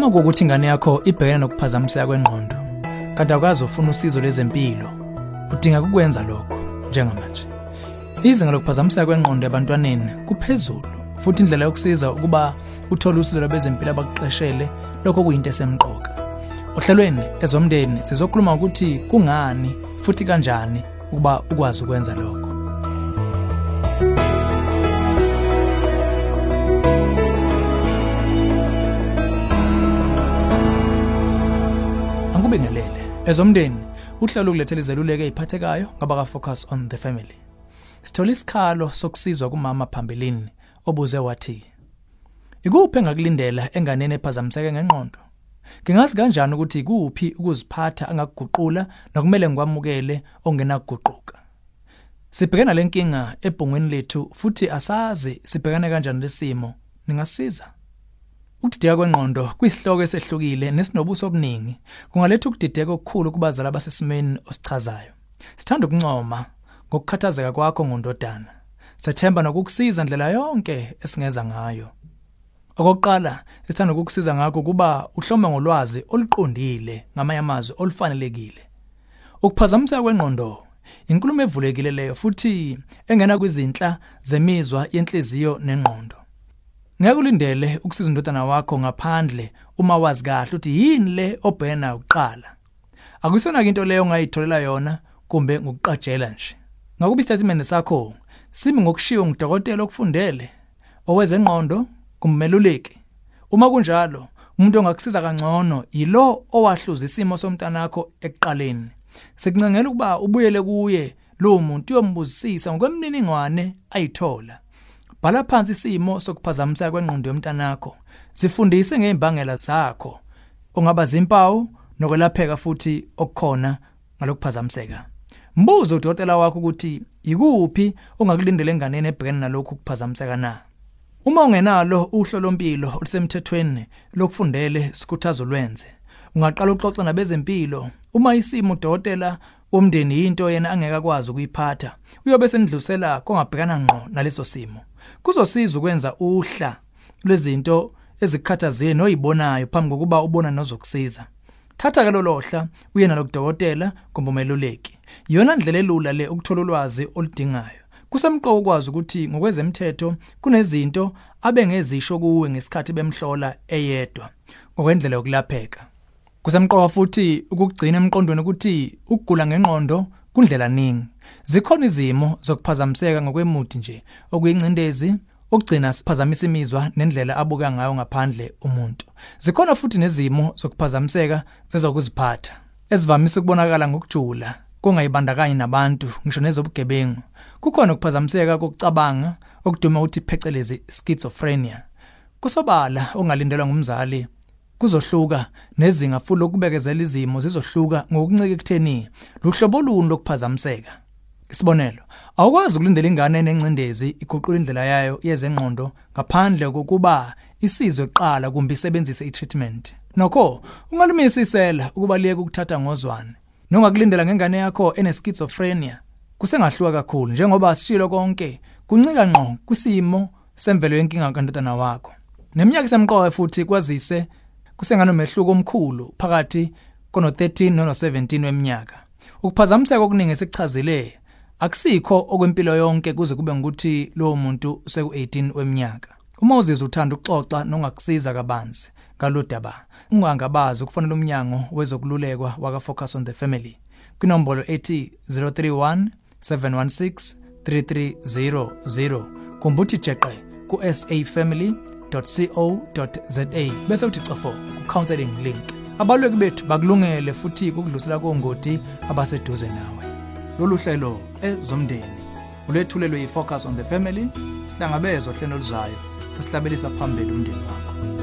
Uma kuwukuthi ingane yakho ibhekene nokuphazamiseka kwengqondo, kanti akwazi ufuna usizo lwezempilo, udinga ukwenza lokho njengamanje. Izinga lokuphazamiseka kwengqondo ebantwaneni kuphezulu, futhi indlela yokusiza ukuba uthole usizo lwabezempilo abakuqeshele lokho kuyinto esemqoka. Ohlelweni ezomndeni sizokhuluma ukuthi kungani futhi kanjani ukuba ukwazi ukwenza lokho. Ezomndeni uhlelo ukulethela izeluleko eziphathekayo ngaba focus on the family. Sithola isikhalo sokusizwa kumama phambilini obuze wathi Ikuphi engakulindela enganeni ephazamiseke ngengqondo? Ngingazi kanjani ukuthi ikuphi ukuziphatha angakuguqula nokumele ngikwamukele ongenakuguquka? Sibhekana lenkinga ebhongweni lethu futhi asazi sibhekane kanjani lesimo. Ningasiza? Ukudideka kwengqondo kuyisihloko esehlukile nesinobuso obuningi. Kungaletha ukudideka okukhulu kubazali abasesimeni osichazayo. Sithanda ukuncoma ngokukhathazeka kwakho ngondodana. Sethemba nokukusiza ndlela yonke esingeza ngayo. Okokuqala, sithanda ukukusiza ngakho kuba uhlome ngolwazi oluqondile ngamanye amazwi olufanelekile. Ukuphazamiseka kwengqondo inkulumo evulekile leyo futhi engena kwizinhla zemizwa yenhliziyo nengqondo. Ngeke ulindele ukusiza indodana wakho ngaphandle uma wazi kahle ukuthi yini le obhena uqala. Akusona into leyo ongayitholela yona kumbe ngokuqajela nje. Ngakuba istatement sakho simi ngokushiwo ngudokotela okufundele owezengqondo kummeluleki. Uma kunjalo, umuntu ongakusiza kangcono yilo owahluza isimo somntanakho ekuqaleni. Sikuncengela ukuba ubuyele kuye lo muntu uyombuzisisa ngokwemininingwane ayithola. Bhala phansi isimo sokuphazamiseka kwengqondo yomntanakho. Sifundise ngeimbangela zakho. Ongaba zimpawu nokwelapheka futhi okukhona ngalokuphazamiseka. Mbuzo udokotela wakho ukuthi ikuphi ongakulindele enganeni ebhekene nalokhu kuphazamiseka na. Uma ungenalo uhlolompilo olusemthethweni lokufundele sikhuthazo lwenze. Ungaqala uxoxa nabezempilo uma isimo udokotela womndeni into yena angeke akwazi ukuyiphatha. Uyobe senidlulisela kongabhekana ngqo naleso simo. Kuzosiza ukwenza uhla lwezinto ezikhathazeni noyibonayo phambi kokuba ubona nozokusiza. Thatha ke lolohla uye nalo kudokotela kumbe umeluleki. Iyona ndlela elula le ukuthola ulwazi oludingayo. Kusemqoka ukwazi ukuthi ngokwezemthetho kunezinto abengezisho kuwe ngesikhathi bemhlola eyedwa ngokwendlela yokulapheka. Kusemqoka futhi ukugcina emqondweni ukuthi ukugula ngengqondo kundlela ningi. Zikhona izimo zokuphazamiseka ngokwemuthi nje okuyincindezi ukugcina siphazamisa imizwa nendlela abuka ngayo ngaphandle umuntu. Zikhona futhi nezimo zokuphazamiseka zezokuziphatha ezivamise ukubonakala ngokujula kungayibandakanyi nabantu ngisho nezobugebengu. Kukhona ukuphazamiseka kokucabanga okuduma ukuthi phecelezi schizophrenia. Kusobala ongalindelwa ngumzali kuzohluka nezinga futhi lokubekezela izimo zizohluka ngokuncike kutheni luhlobo luni lokuphazamiseka. Isibonelo, awukwazi ukulindela ingane enencindezi iguqula indlela yayo yezengqondo ngaphandle kokuba isizwe kuqala kumbe isebenzise i-treatment. Nokho, ungalumisa isela ukuba liyeke ukuthatha ngozwane. Nongakulindela ngengane yakho eneschizophrenia kusengahluka kakhulu njengoba sishilo konke kuncika ngqo kwisimo semvelo yenkinga kantotana wakho. Neminyaka isemqoka futhi kwazise kusenganomehluko omkhulu phakathi kono13 nono17 weminyaka. Ukuphazamiseka okuningi esichazile akusikho okwempilo yonke kuze kube ngukuthi lowo muntu seku18 weminyaka. Uma uzizwa uthanda ukuxoxa nongakusiza kabanzi ngalodaba, ungangabazi ukufonela umnyango wezokululekwa waka Focus on the Family kwinombolo ethi 031 716 3300 kumbe uthi jeqe ku safamily.co.za bese uthi cofo ku counseling link. Abalweki bethu bakulungele futhi ukudlulisela kongoti abaseduze nawe. Lolu hlelo ezomndeni ulethulelwe yi Focus on the Family sihlangabezwa hlelo luzayo sesihlabelisa phambili umndeni wakho.